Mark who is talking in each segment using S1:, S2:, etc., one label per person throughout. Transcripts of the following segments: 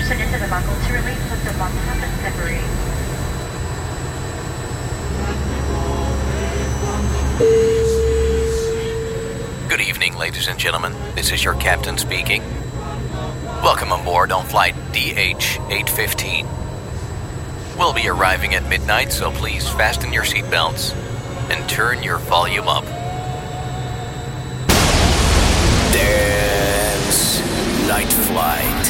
S1: person into the vehicle to release with the bottom and separate.
S2: Good evening, ladies and gentlemen. This is your captain speaking. Welcome aboard on flight DH 815. We'll be arriving at midnight, so please fasten your seatbelts and turn your volume up. Dance Night Flight.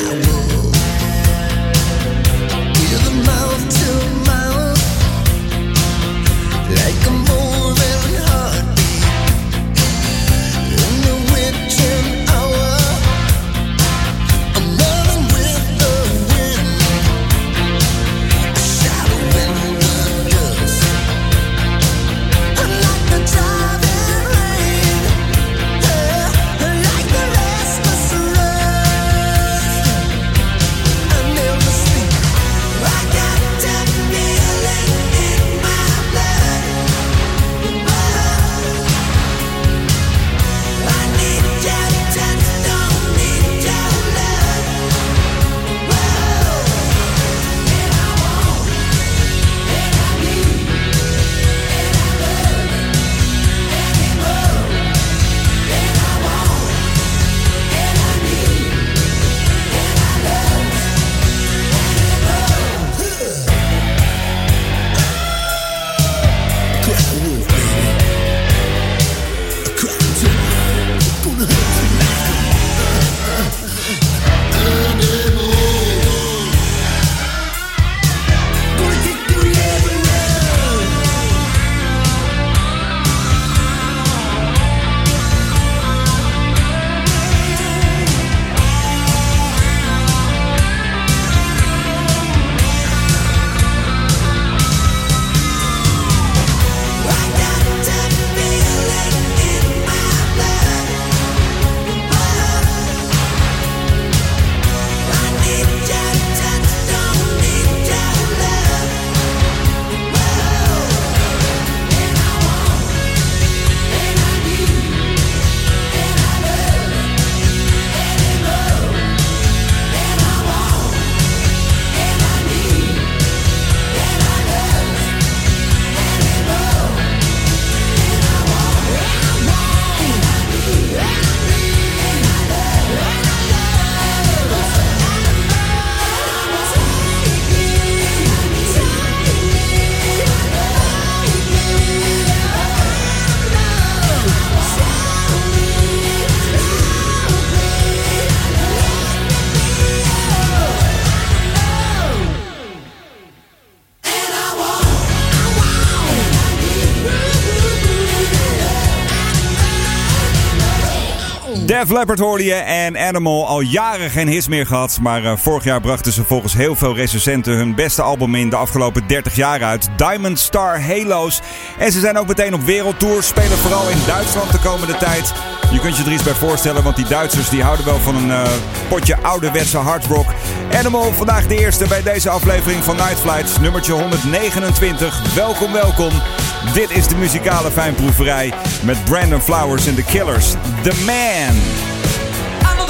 S3: now.
S4: Def Leppard hoorde je en Animal al jaren geen hits meer gehad. Maar eh, vorig jaar brachten ze volgens heel veel recensenten hun beste album in de afgelopen 30 jaar uit. Diamond Star Halos. En ze zijn ook meteen op wereldtour. Spelen vooral in Duitsland de komende tijd. Je kunt je er iets bij voorstellen, want die Duitsers die houden wel van een eh, potje ouderwetse hardrock.
S5: Animal, vandaag de eerste bij deze aflevering van Night Flight, nummertje 129. Welkom, welkom. Dit is de muzikale fijnproeverij met Brandon Flowers en The Killers. The Man.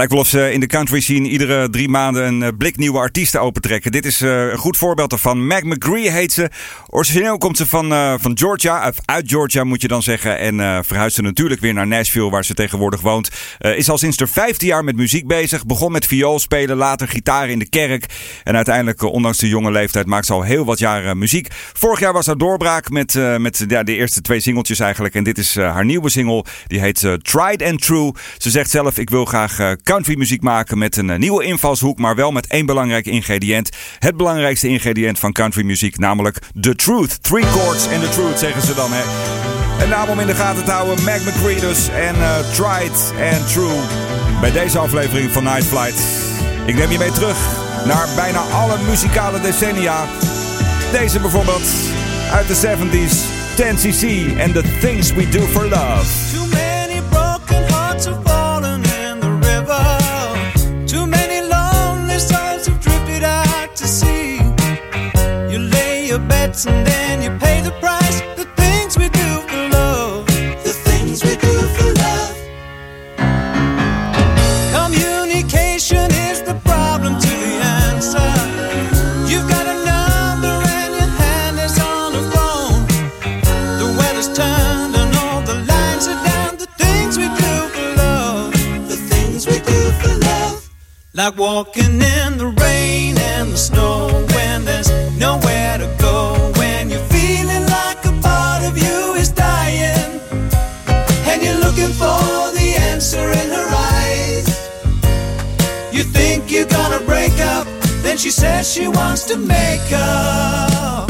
S4: lijkt wel of ze in de country scene iedere drie maanden een eh, blik nieuwe artiesten opentrekken. Dit is eh, een goed voorbeeld ervan. Mac McGree heet ze. Origineel komt ze van, eh, van Georgia, uit Georgia moet je dan zeggen. En verhuisde ze natuurlijk weer naar Nashville, waar ze tegenwoordig woont. Is al sinds haar vijfde jaar met muziek bezig. Begon met viool spelen, later gitaar in de kerk. En uiteindelijk, ondanks de jonge leeftijd, maakt ze al heel wat jaren muziek. Vorig jaar was haar doorbraak met, met ja, de eerste twee singeltjes eigenlijk. En dit is haar nieuwe single. Die heet Tried and True. Ze zegt zelf, ik wil graag eh, country muziek maken met een eh, nieuwe invalshoek. Maar wel met één belangrijk ingrediënt. Het belangrijkste ingrediënt van country muziek, namelijk the truth. Three chords and the truth, zeggen ze dan. Hè. Een naam om in de gaten te houden, Mac McCree dus. En eh, Tried and True. Bij deze aflevering van Night Flight. Ik neem je mee terug naar bijna alle muzikale decennia. Deze bijvoorbeeld uit de 70s. 10cc and the things we do for love.
S6: And then you pay the price. The things we do for love. The things we do for love. Communication is the problem to the answer. You've got and your hand is on the phone. The weather's turned and all the lines are down. The things we do for love. The things we do for love. Like walking in the rain and the snow when there's nowhere to go. Break up. Then she says she wants to make up.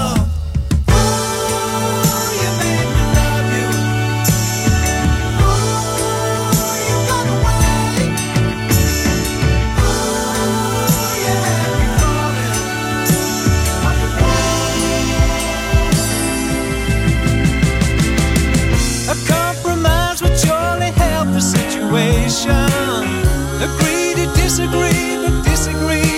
S6: Disagree,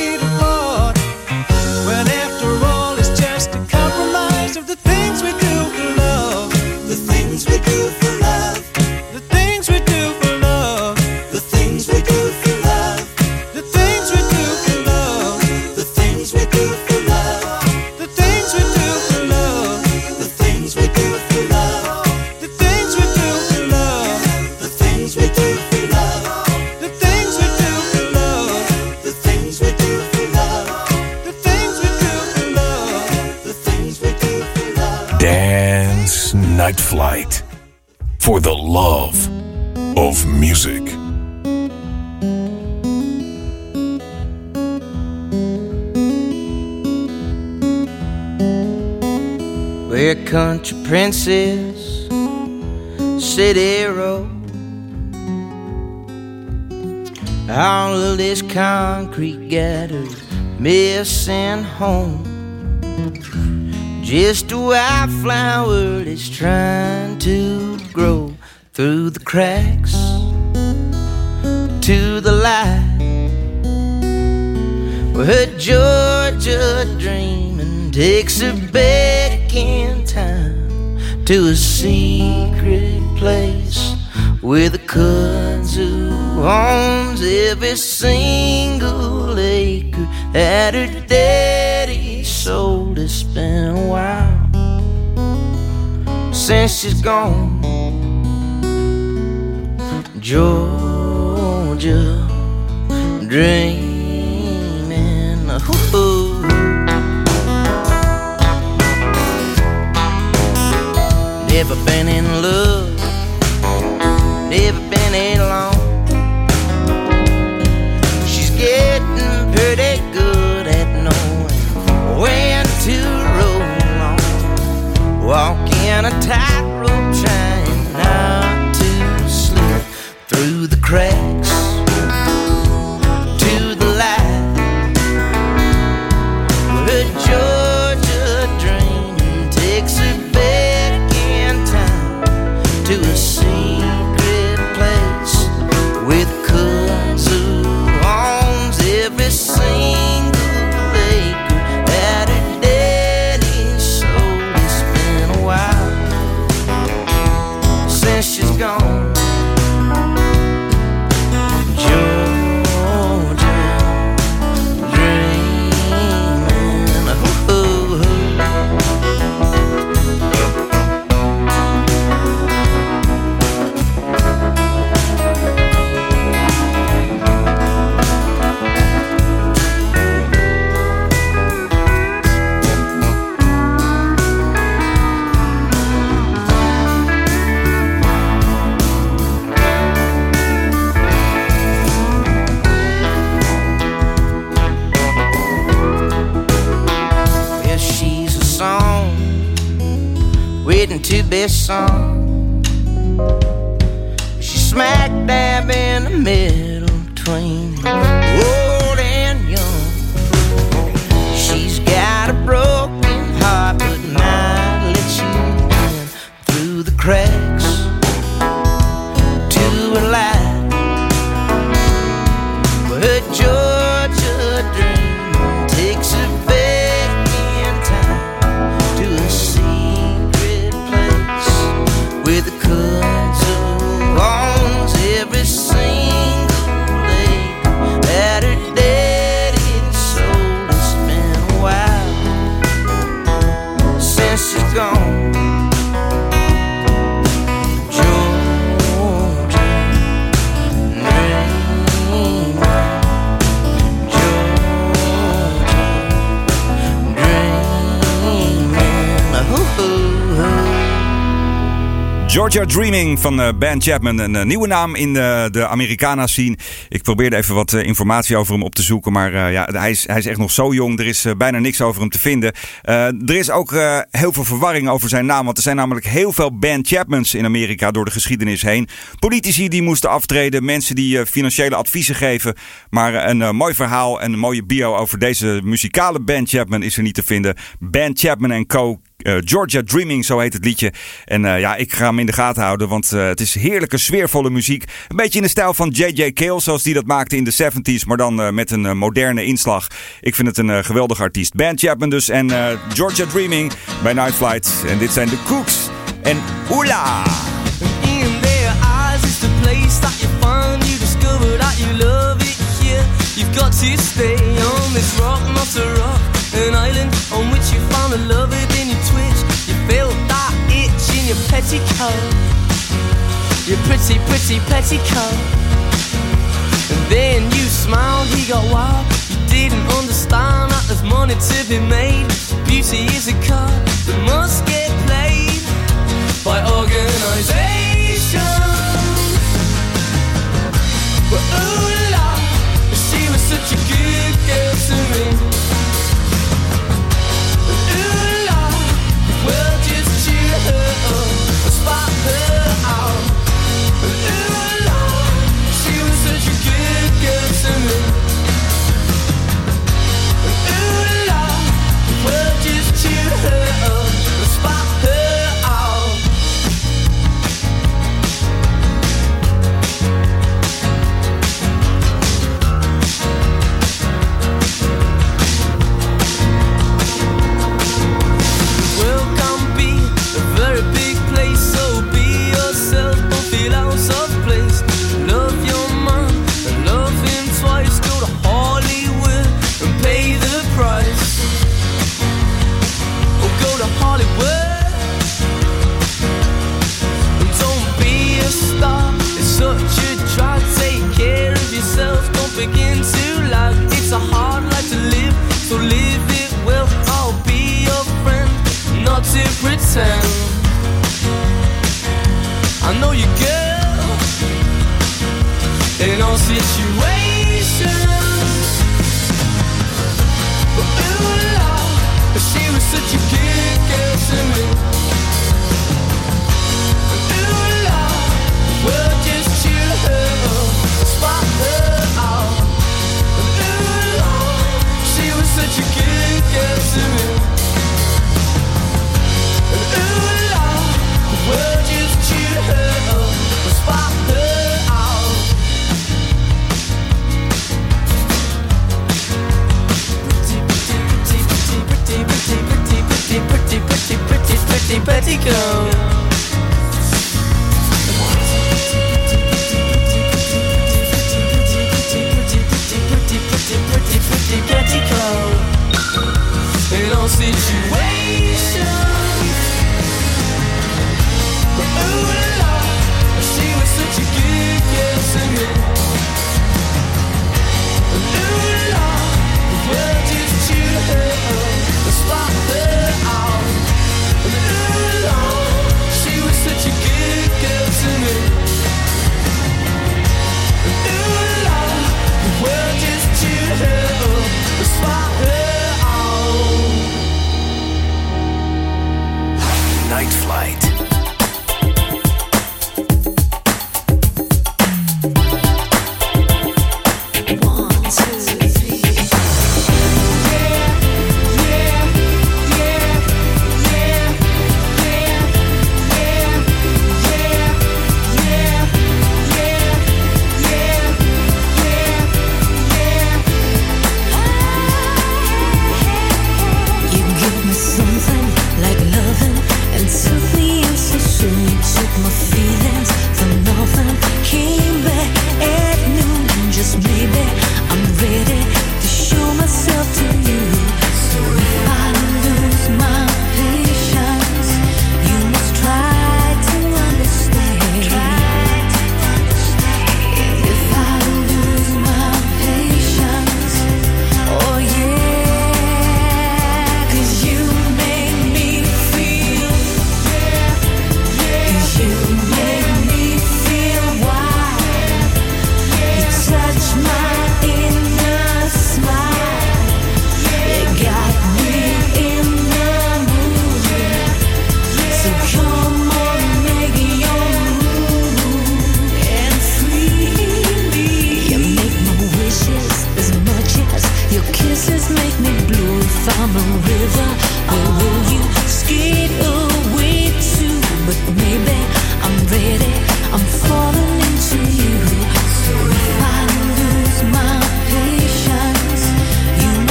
S7: concrete gathered, missing home. Just a wildflower that's trying to grow through the cracks to the light. Well, her Georgia dreaming takes her back in time to a secret place where the kudzu owns every single that her daddy sold. It's been a while since she's gone. Georgia dreaming. Ooh. Never been in love, never been alone. Walking a tightrope, trying not to slip through the cracks this song. Georgia Dreaming
S4: van eh, Ben Chapman. Een eh, nieuwe naam in de, de Americana scene. Ik probeerde even wat eh, informatie over hem op te zoeken. Maar eh, ja, hij, is, hij is echt nog zo jong. Er is eh, bijna niks over hem te vinden. Eh, er is ook eh, heel veel verwarring over zijn naam. Want er zijn namelijk heel veel Ben Chapmans in Amerika door de geschiedenis heen. Politici die moesten aftreden. Mensen die eh, financiële adviezen geven. Maar eh, een eh, mooi verhaal en een mooie bio over deze muzikale Ben Chapman is er niet te vinden. Ben Chapman Co. Eh, Georgia Dreaming, zo heet het liedje. En eh, ja, ik ga hem in de gaten houden, want eh, het is heerlijke, sfeervolle muziek. Een beetje in de stijl van J.J. Cale, zoals die dat maakte in de 70s, maar dan met een moderne inslag. Ik vind het een geweldig artiest. Ben Chapman dus en Georgia Dreaming bij Night Flight. En dit zijn de Cooks en Oela.
S8: In their eyes is the place that you find. You discover that you love it here. You've got to stay on this rock, not a rock. An island on which you found a lover, then your petticoat. Your pretty, pretty petticoat. And then you smiled, he got wild. You didn't understand that there's money to be made. Beauty is a card that must
S9: become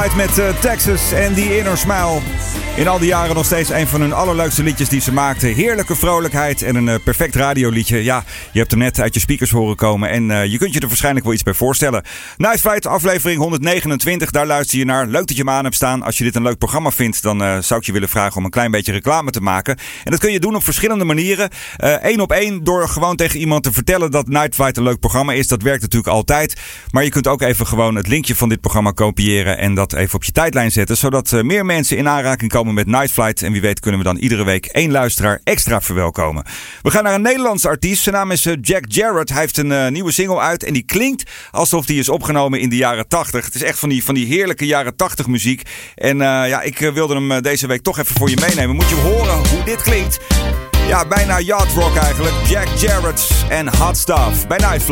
S9: Met eh, Texas en The Inner Smile. In al die jaren nog steeds een van hun allerleukste liedjes die ze maakten. Heerlijke vrolijkheid en een eh, perfect radioliedje. Ja, je hebt hem net uit je speakers horen komen en eh, je kunt je er waarschijnlijk wel iets bij voorstellen. Night Flight, aflevering 129, daar luister je naar. Leuk dat je me aan hebt staan. Als je dit een leuk programma vindt, dan eh, zou ik je willen vragen om een klein beetje reclame te maken. En dat kun je doen op verschillende manieren. Eén op één door gewoon tegen iemand te vertellen dat Night Flight een leuk programma is. Dat werkt natuurlijk altijd. Maar je kunt ook even gewoon het linkje van dit programma kopiëren en dat even op je tijdlijn zetten. Zodat meer mensen in aanraking komen met Night Flight. En wie weet kunnen we dan iedere week één luisteraar extra verwelkomen. We gaan naar een Nederlandse artiest. Zijn naam is eh, Jack Jarrett. Hij heeft een eh, nieuwe single uit en die klinkt alsof die is opgenomen in de jaren 80. Het is echt van die, van die heerlijke jaren 80 muziek. En eh, ja, ik wilde hem deze week toch even voor je meenemen. Moet je horen hoe dit klinkt. Ja, bijna yacht rock eigenlijk. Jack Jarrett en Hot Stuff bij Night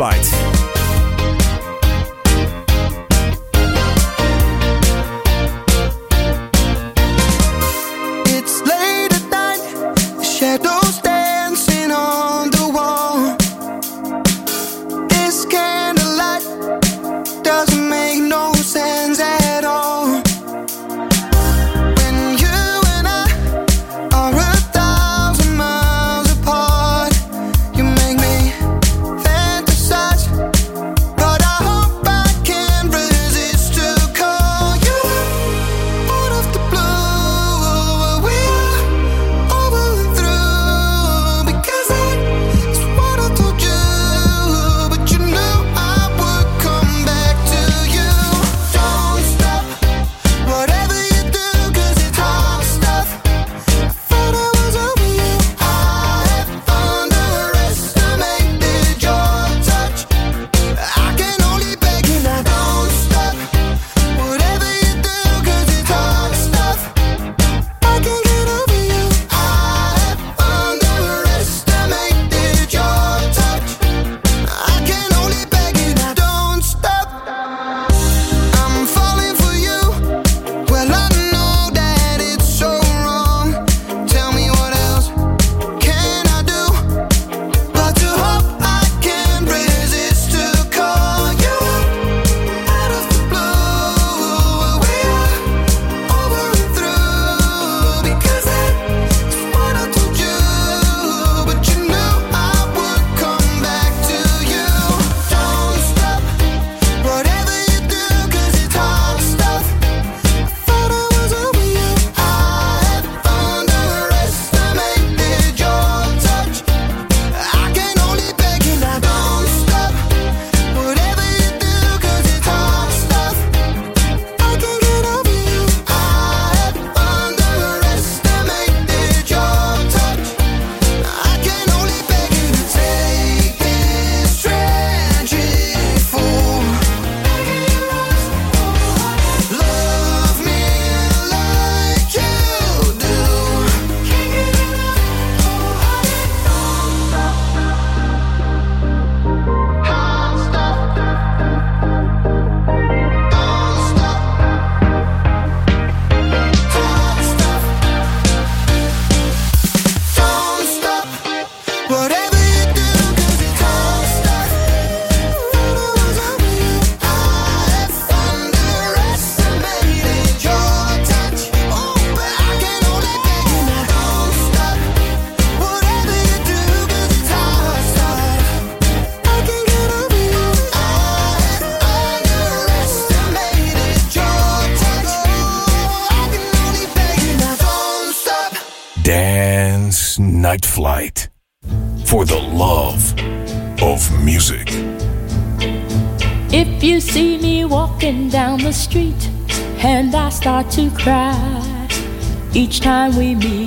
S10: each time we meet,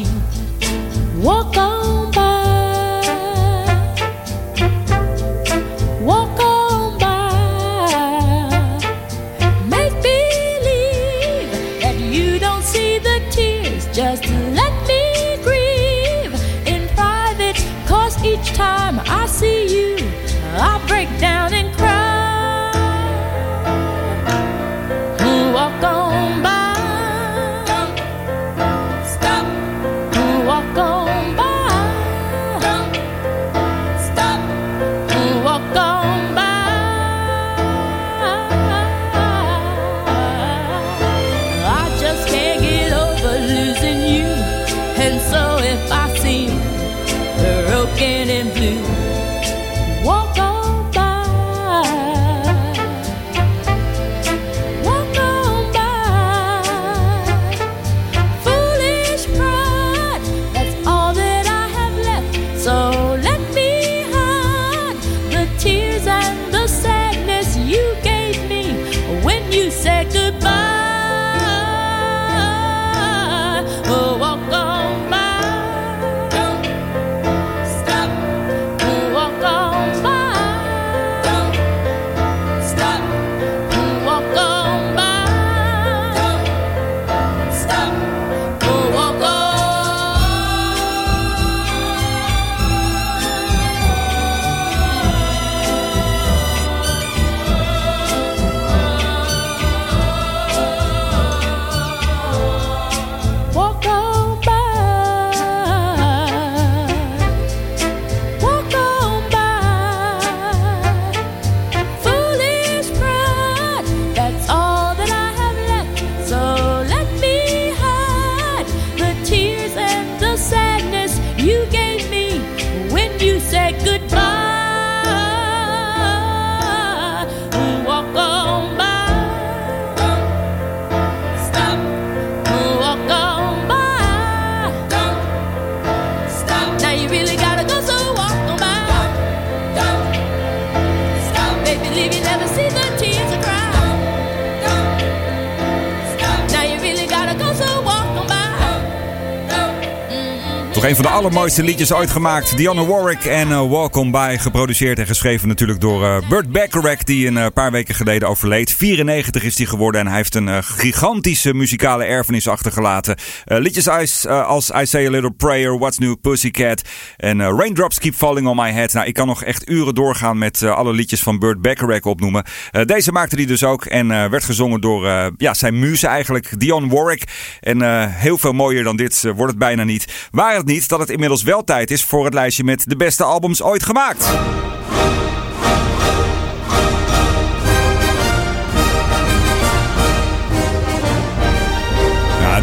S4: een van de allermooiste liedjes ooit gemaakt. Dionne Warwick en uh, On By. Geproduceerd en geschreven natuurlijk door uh, Burt Bacharach. Die een uh, paar weken geleden overleed. 94 is hij geworden. En hij heeft een gigantische muzikale erfenis achtergelaten. Liedjes als, I Say A Little Prayer, What's New Pussycat. En Raindrops Keep Falling On My Head. Nou, ik kan nog echt uren doorgaan met alle liedjes van Burt Bacharach opnoemen. Deze maakte hij dus ook. En werd gezongen door ja, zijn muze eigenlijk. Dionne Warwick. En heel veel mooier dan dit wordt het bijna niet. Waar het niet dat het inmiddels wel tijd is voor het lijstje met de beste albums ooit gemaakt.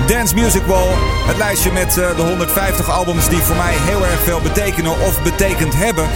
S4: Dance Music Wall. Het lijstje met uh, de 150 albums die voor mij heel erg veel betekenen of betekend hebben.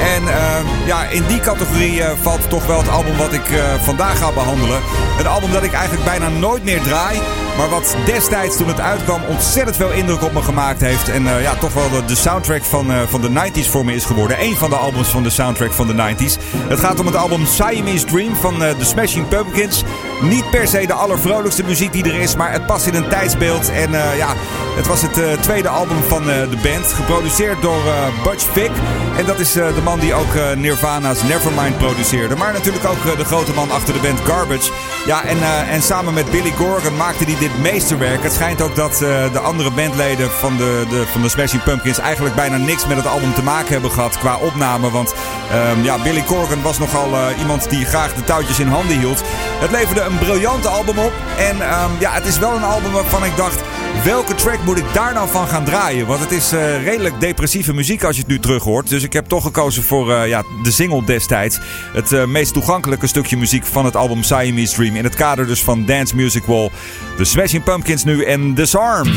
S4: En uh, ja, in die categorie uh, valt toch wel het album wat ik uh, vandaag ga behandelen. Een album dat ik eigenlijk bijna nooit meer draai. Maar wat destijds toen het uitkwam ontzettend veel indruk op me gemaakt heeft. En uh, ja, toch wel de, soundtrack van, van de 90s voor me is geworden. Eén van de albums van de soundtrack van de 90s. Het gaat om het album Siamese Dream van The Smashing Pumpkins. Niet per se de allervrolijkste muziek die er is, maar het past in een tijdsbeeld. En ja, het was het tweede album van de band. Geproduceerd door Butch Vig. En dat is de man die ook Nirvana's Nevermind produceerde. Maar natuurlijk ook de grote man achter de band Garbage. Ja, en, en samen met Billy Corgan maakte hij dit meesterwerk. Het schijnt ook dat de andere bandleden van de, de, van de Smashing Pumpkins eigenlijk bijna niks met het album te maken hebben gehad qua opname. Want um, ja, Billy Corgan was nogal iemand die graag de touwtjes in handen hield. Het leverde een briljante album op. En um, ja, het is wel een album waarvan ik dacht... Welke track moet ik daar nou van gaan draaien? Want het is uh, redelijk depressieve muziek als je het nu terug hoort. Dus ik heb toch gekozen voor uh, ja, de single destijds. Het uh, meest toegankelijke stukje muziek van het album Siamese Dream. In het kader dus van Dance Music Wall. De Smashing Pumpkins nu en Disarm.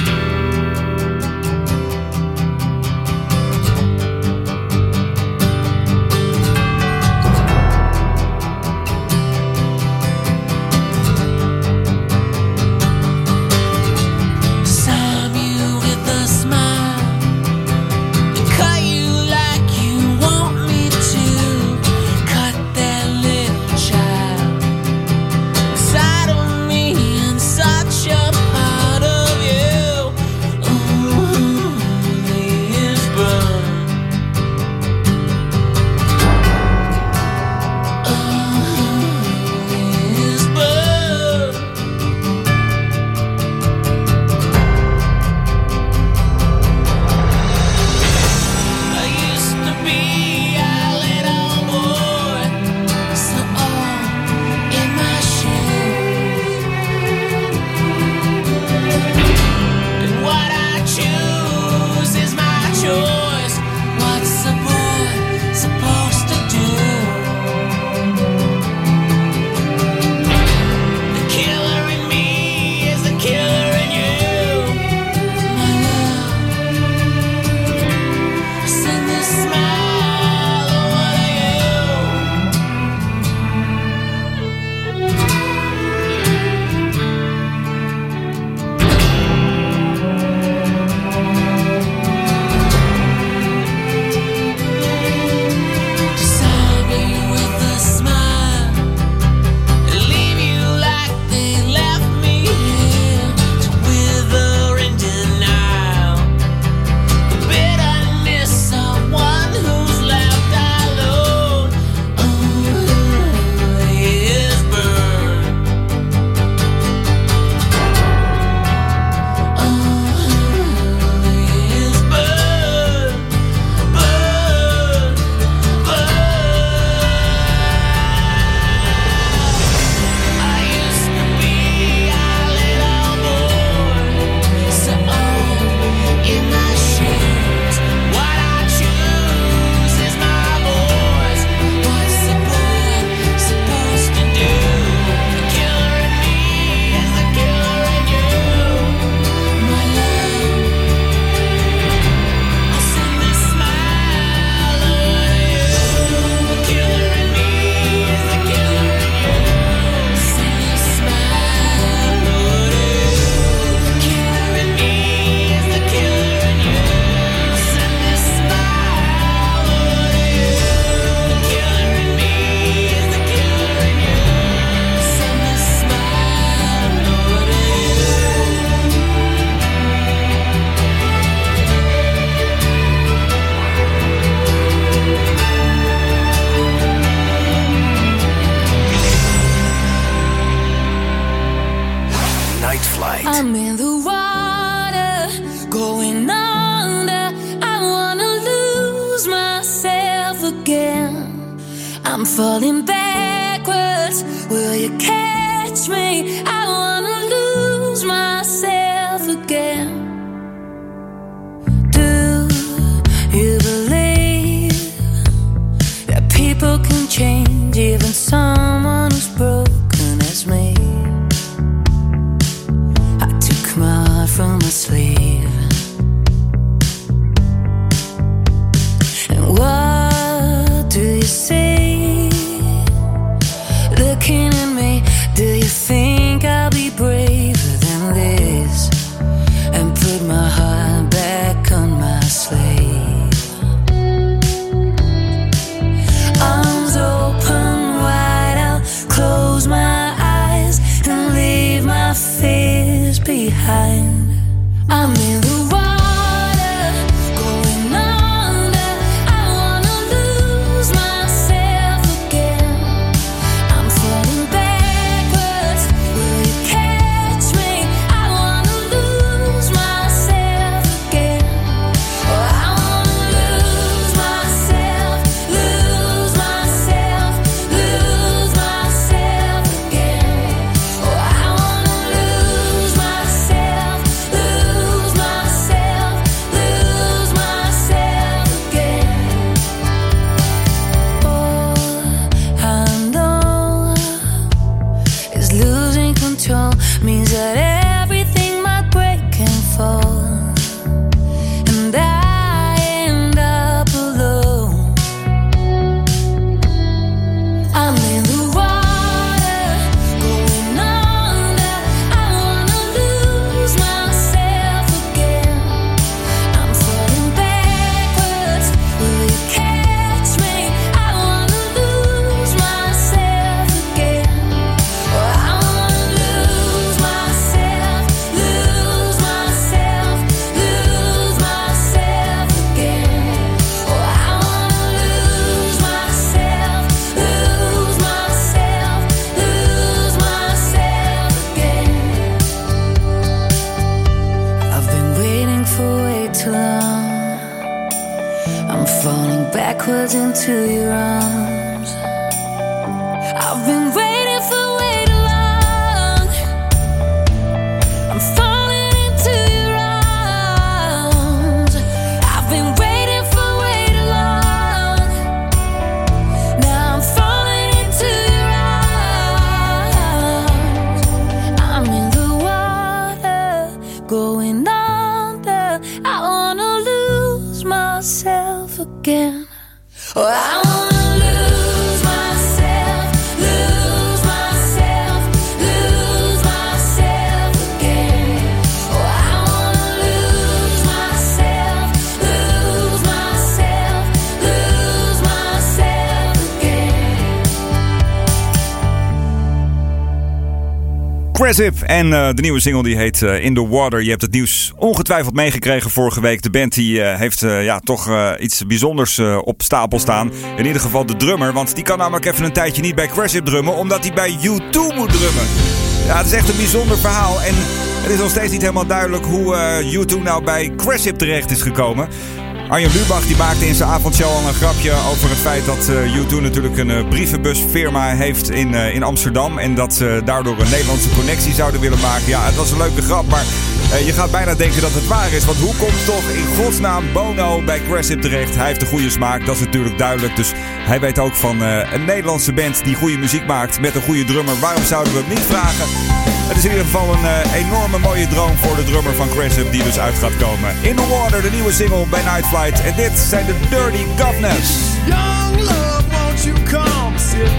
S9: Backwards into your arms.
S4: Cressip en eh, de nieuwe single die heet eh, In The Water. Je hebt het nieuws ongetwijfeld meegekregen vorige week. De band die eh, heeft ja, toch iets bijzonders op stapel staan. In ieder geval de drummer. Want die kan namelijk even een tijdje niet bij Cressip drummen. Omdat hij bij U2 moet drummen. Ja, het is echt een bijzonder verhaal. En het is nog steeds niet helemaal duidelijk hoe eh, U2 nou bij Cressip terecht is gekomen. Arjen Lubach die maakte in zijn avondshow al een grapje over het feit dat eh, U2 natuurlijk een eh, brievenbusfirma heeft in, eh, in Amsterdam. En dat ze daardoor een Nederlandse connectie zouden willen maken. Ja, het was een leuke grap, maar je gaat bijna denken dat het waar is. Want hoe komt toch in godsnaam Bono bij Cressip terecht? Hij heeft een goede smaak, dat is natuurlijk duidelijk. Dus hij weet ook van een Nederlandse band die goede muziek maakt met een goede drummer. Waarom zouden we hem niet vragen? Het is in ieder geval een eh, enorme mooie droom voor de drummer van Cressip die dus uit gaat komen. In the Water, de nieuwe single bij Night Flight. En dit zijn de Dirty Governors.
S6: Young love, won't you come sit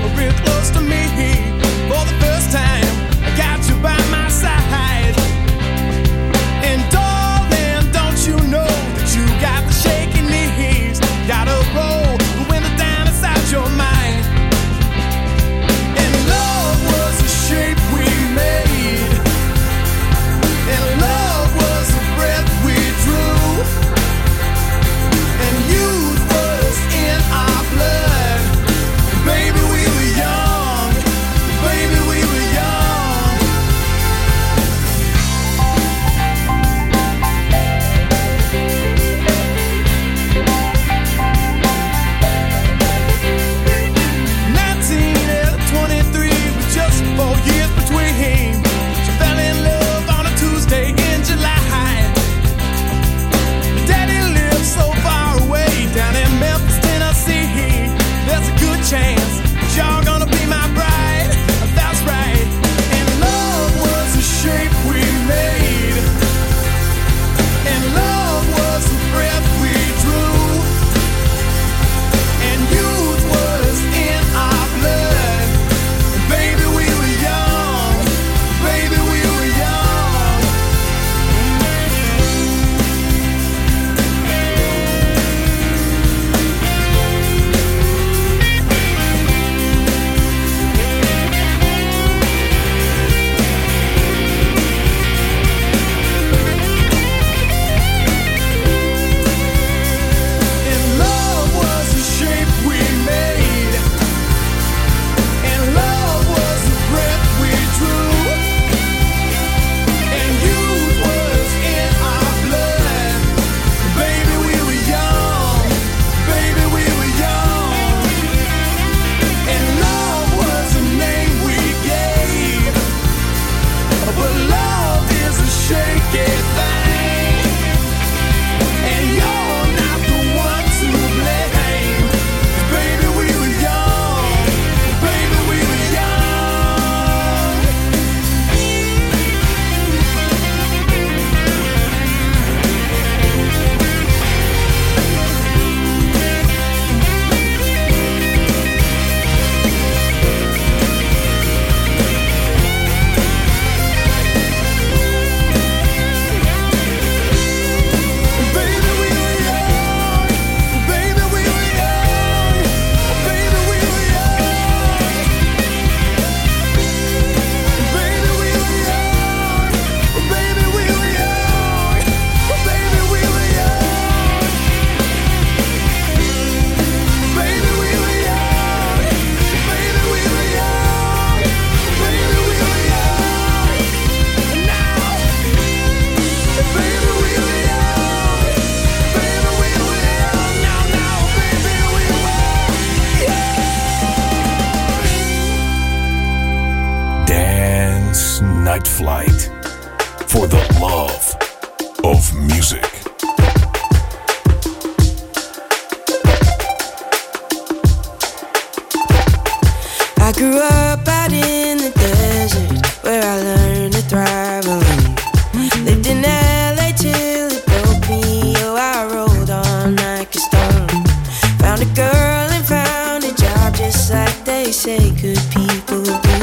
S11: girl and found a job just like they say good people do.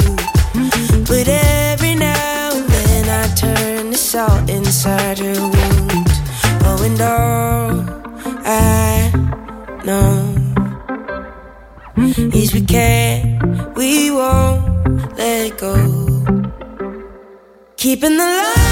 S11: But every now and then I turn the salt inside her wound. Oh, and all I know is we can't, we won't let go. Keeping the light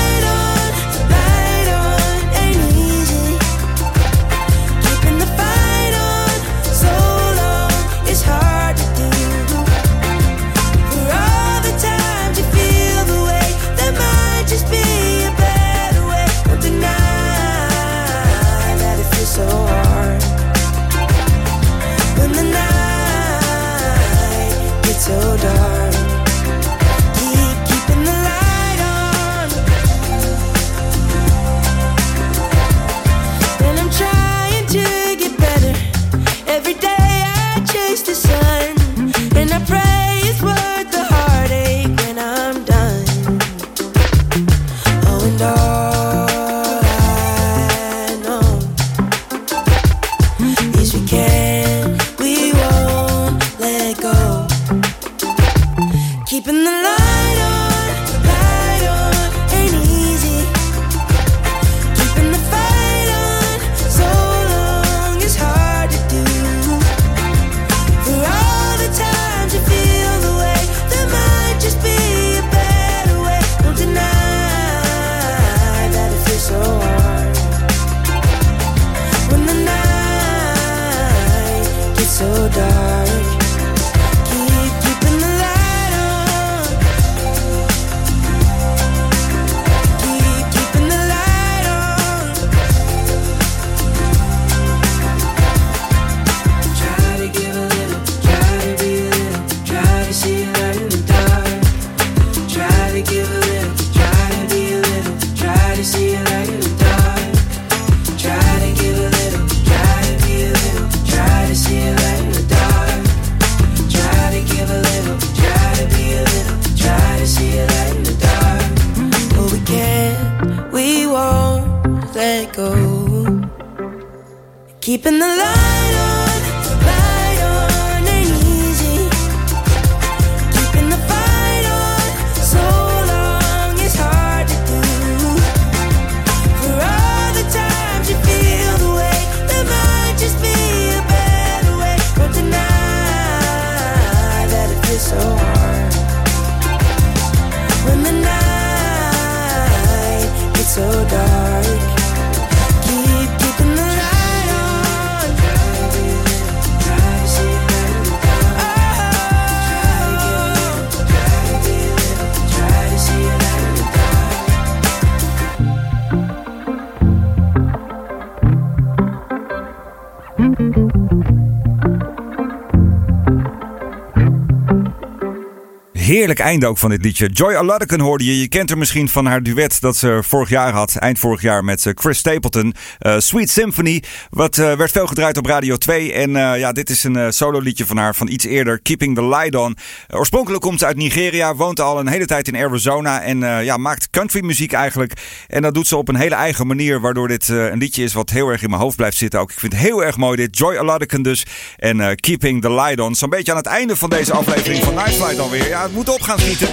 S4: Einde ook van dit liedje. Joy Aludden hoorde je. Je kent haar misschien van haar duet dat ze vorig jaar had. Eind vorig jaar met eh, Chris Stapleton. Eh, Sweet Symphony. Wat eh, werd veel gedraaid op Radio 2. En ja, dit is een solo liedje van haar van iets eerder. Keeping the Light On. Oorspronkelijk komt ze uit Nigeria. Woont al een hele tijd in Arizona. En ja, maakt country muziek eigenlijk. En dat doet ze op een hele eigen manier. Waardoor dit een liedje is wat heel erg in mijn hoofd blijft zitten. Ook ik vind het heel erg mooi dit. Joy Aludden dus. En Keeping the Light On. Zo'n beetje aan het einde van deze aflevering van Night Flight alweer. Ja, het moet op gaan schieten.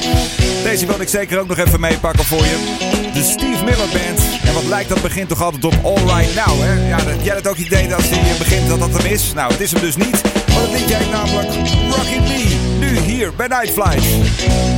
S4: Deze wil ik zeker ook nog even meepakken voor je. De Steve Miller Band. En wat lijkt dat begint toch altijd op All Right Now, hè? Ja, dat, jij had ook idee dat als hij begint dat dat hem is. Nou, het is hem dus niet. Want het liedje heet namelijk Rocky Me. Nu hier bij Night Flight.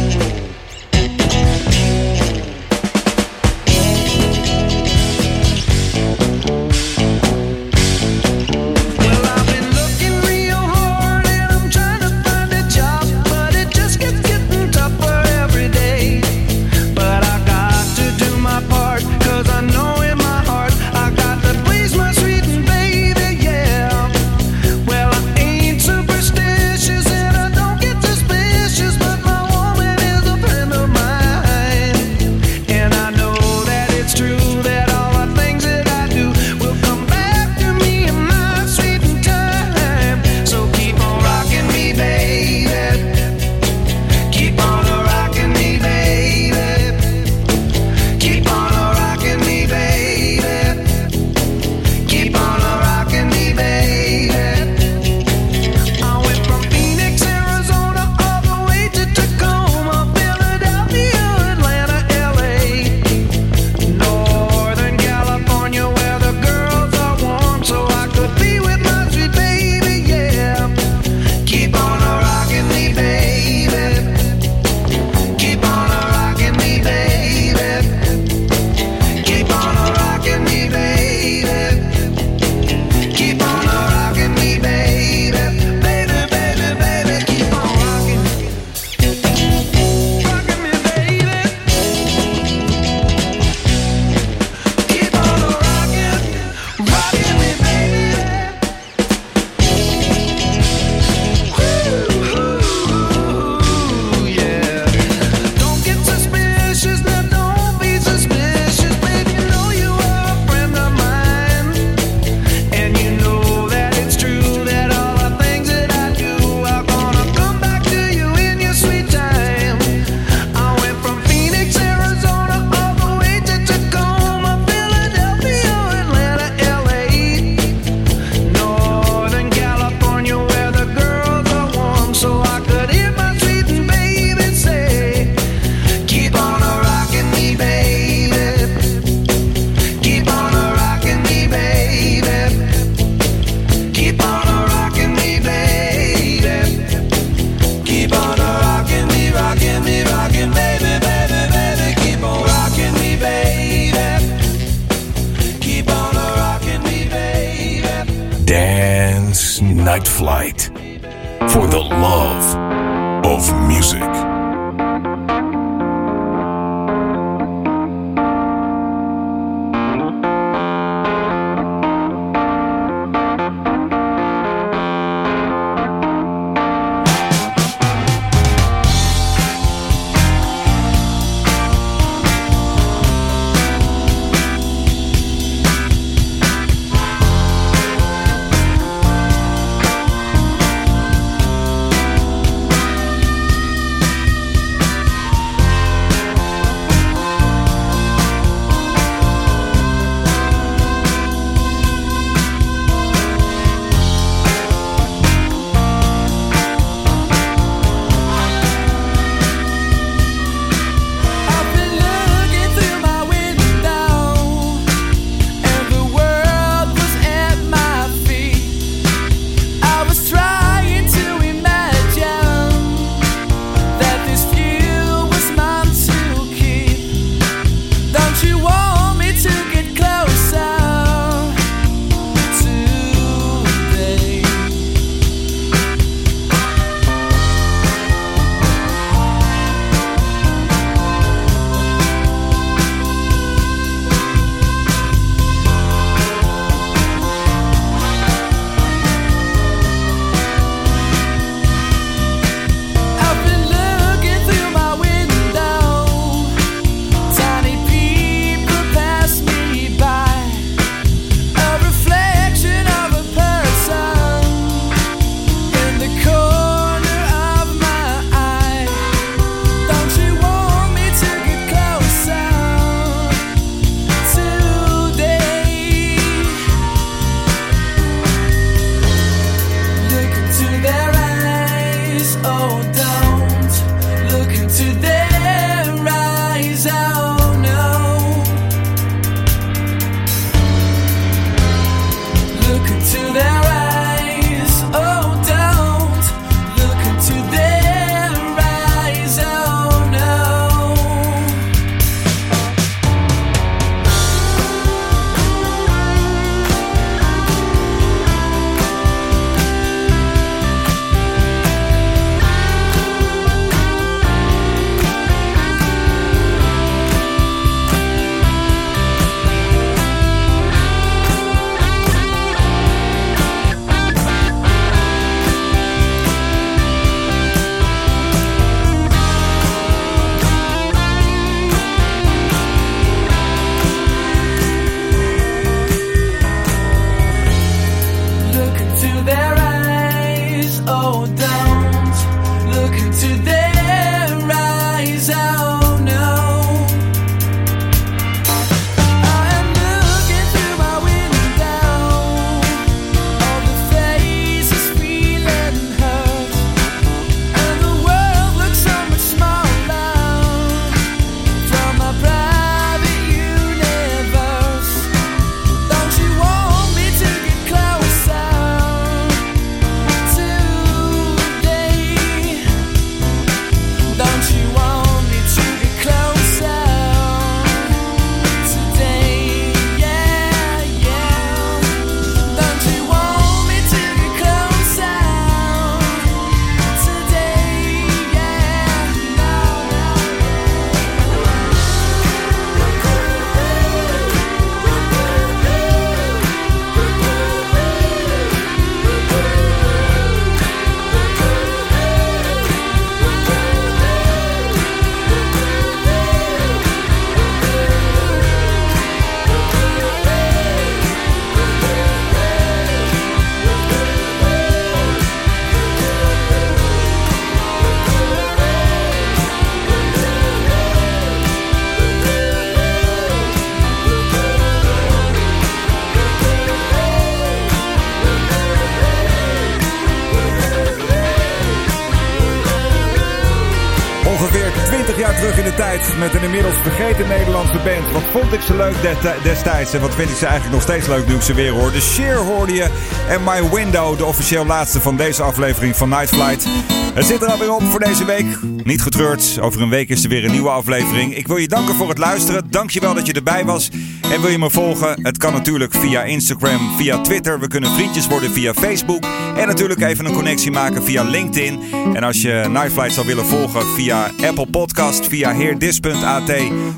S4: 20 jaar terug in de tijd met een inmiddels vergeten Nederlandse band. Wat vond ik ze leuk destijds en wat vind ik ze eigenlijk nog steeds leuk nu ik ze weer hoor. De Sheer hoorde je en My Window, de officieel laatste van deze aflevering van Night Flight. Het zit er alweer op voor deze week. Niet getreurd, over een week is er weer een nieuwe aflevering. Ik wil je danken voor het luisteren. Dank je wel dat je erbij was. En wil je me volgen? Het kan natuurlijk via Instagram, via Twitter. We kunnen vriendjes worden via Facebook. En natuurlijk even een connectie maken via LinkedIn. En als je Night Flight zou willen volgen via Apple Podcast, via heerdis.at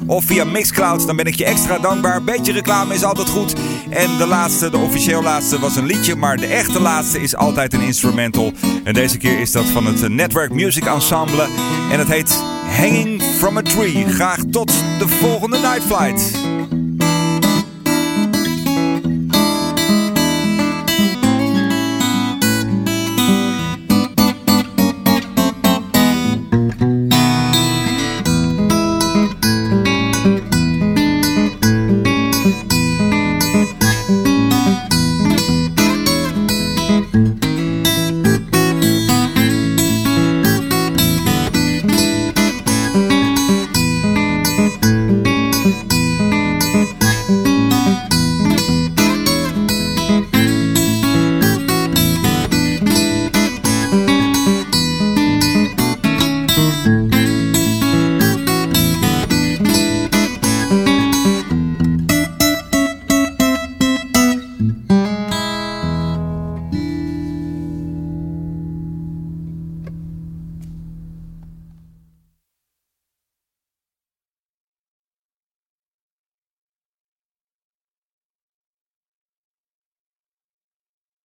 S4: of via Mixcloud, dan ben ik je extra dankbaar. Beetje reclame is altijd goed. En de laatste, de officieel laatste, was een liedje. Maar de echte laatste is altijd een instrumental. En deze keer is dat van het Network Music Ensemble. En het heet Hanging from a Tree. Graag tot de volgende Night Flight.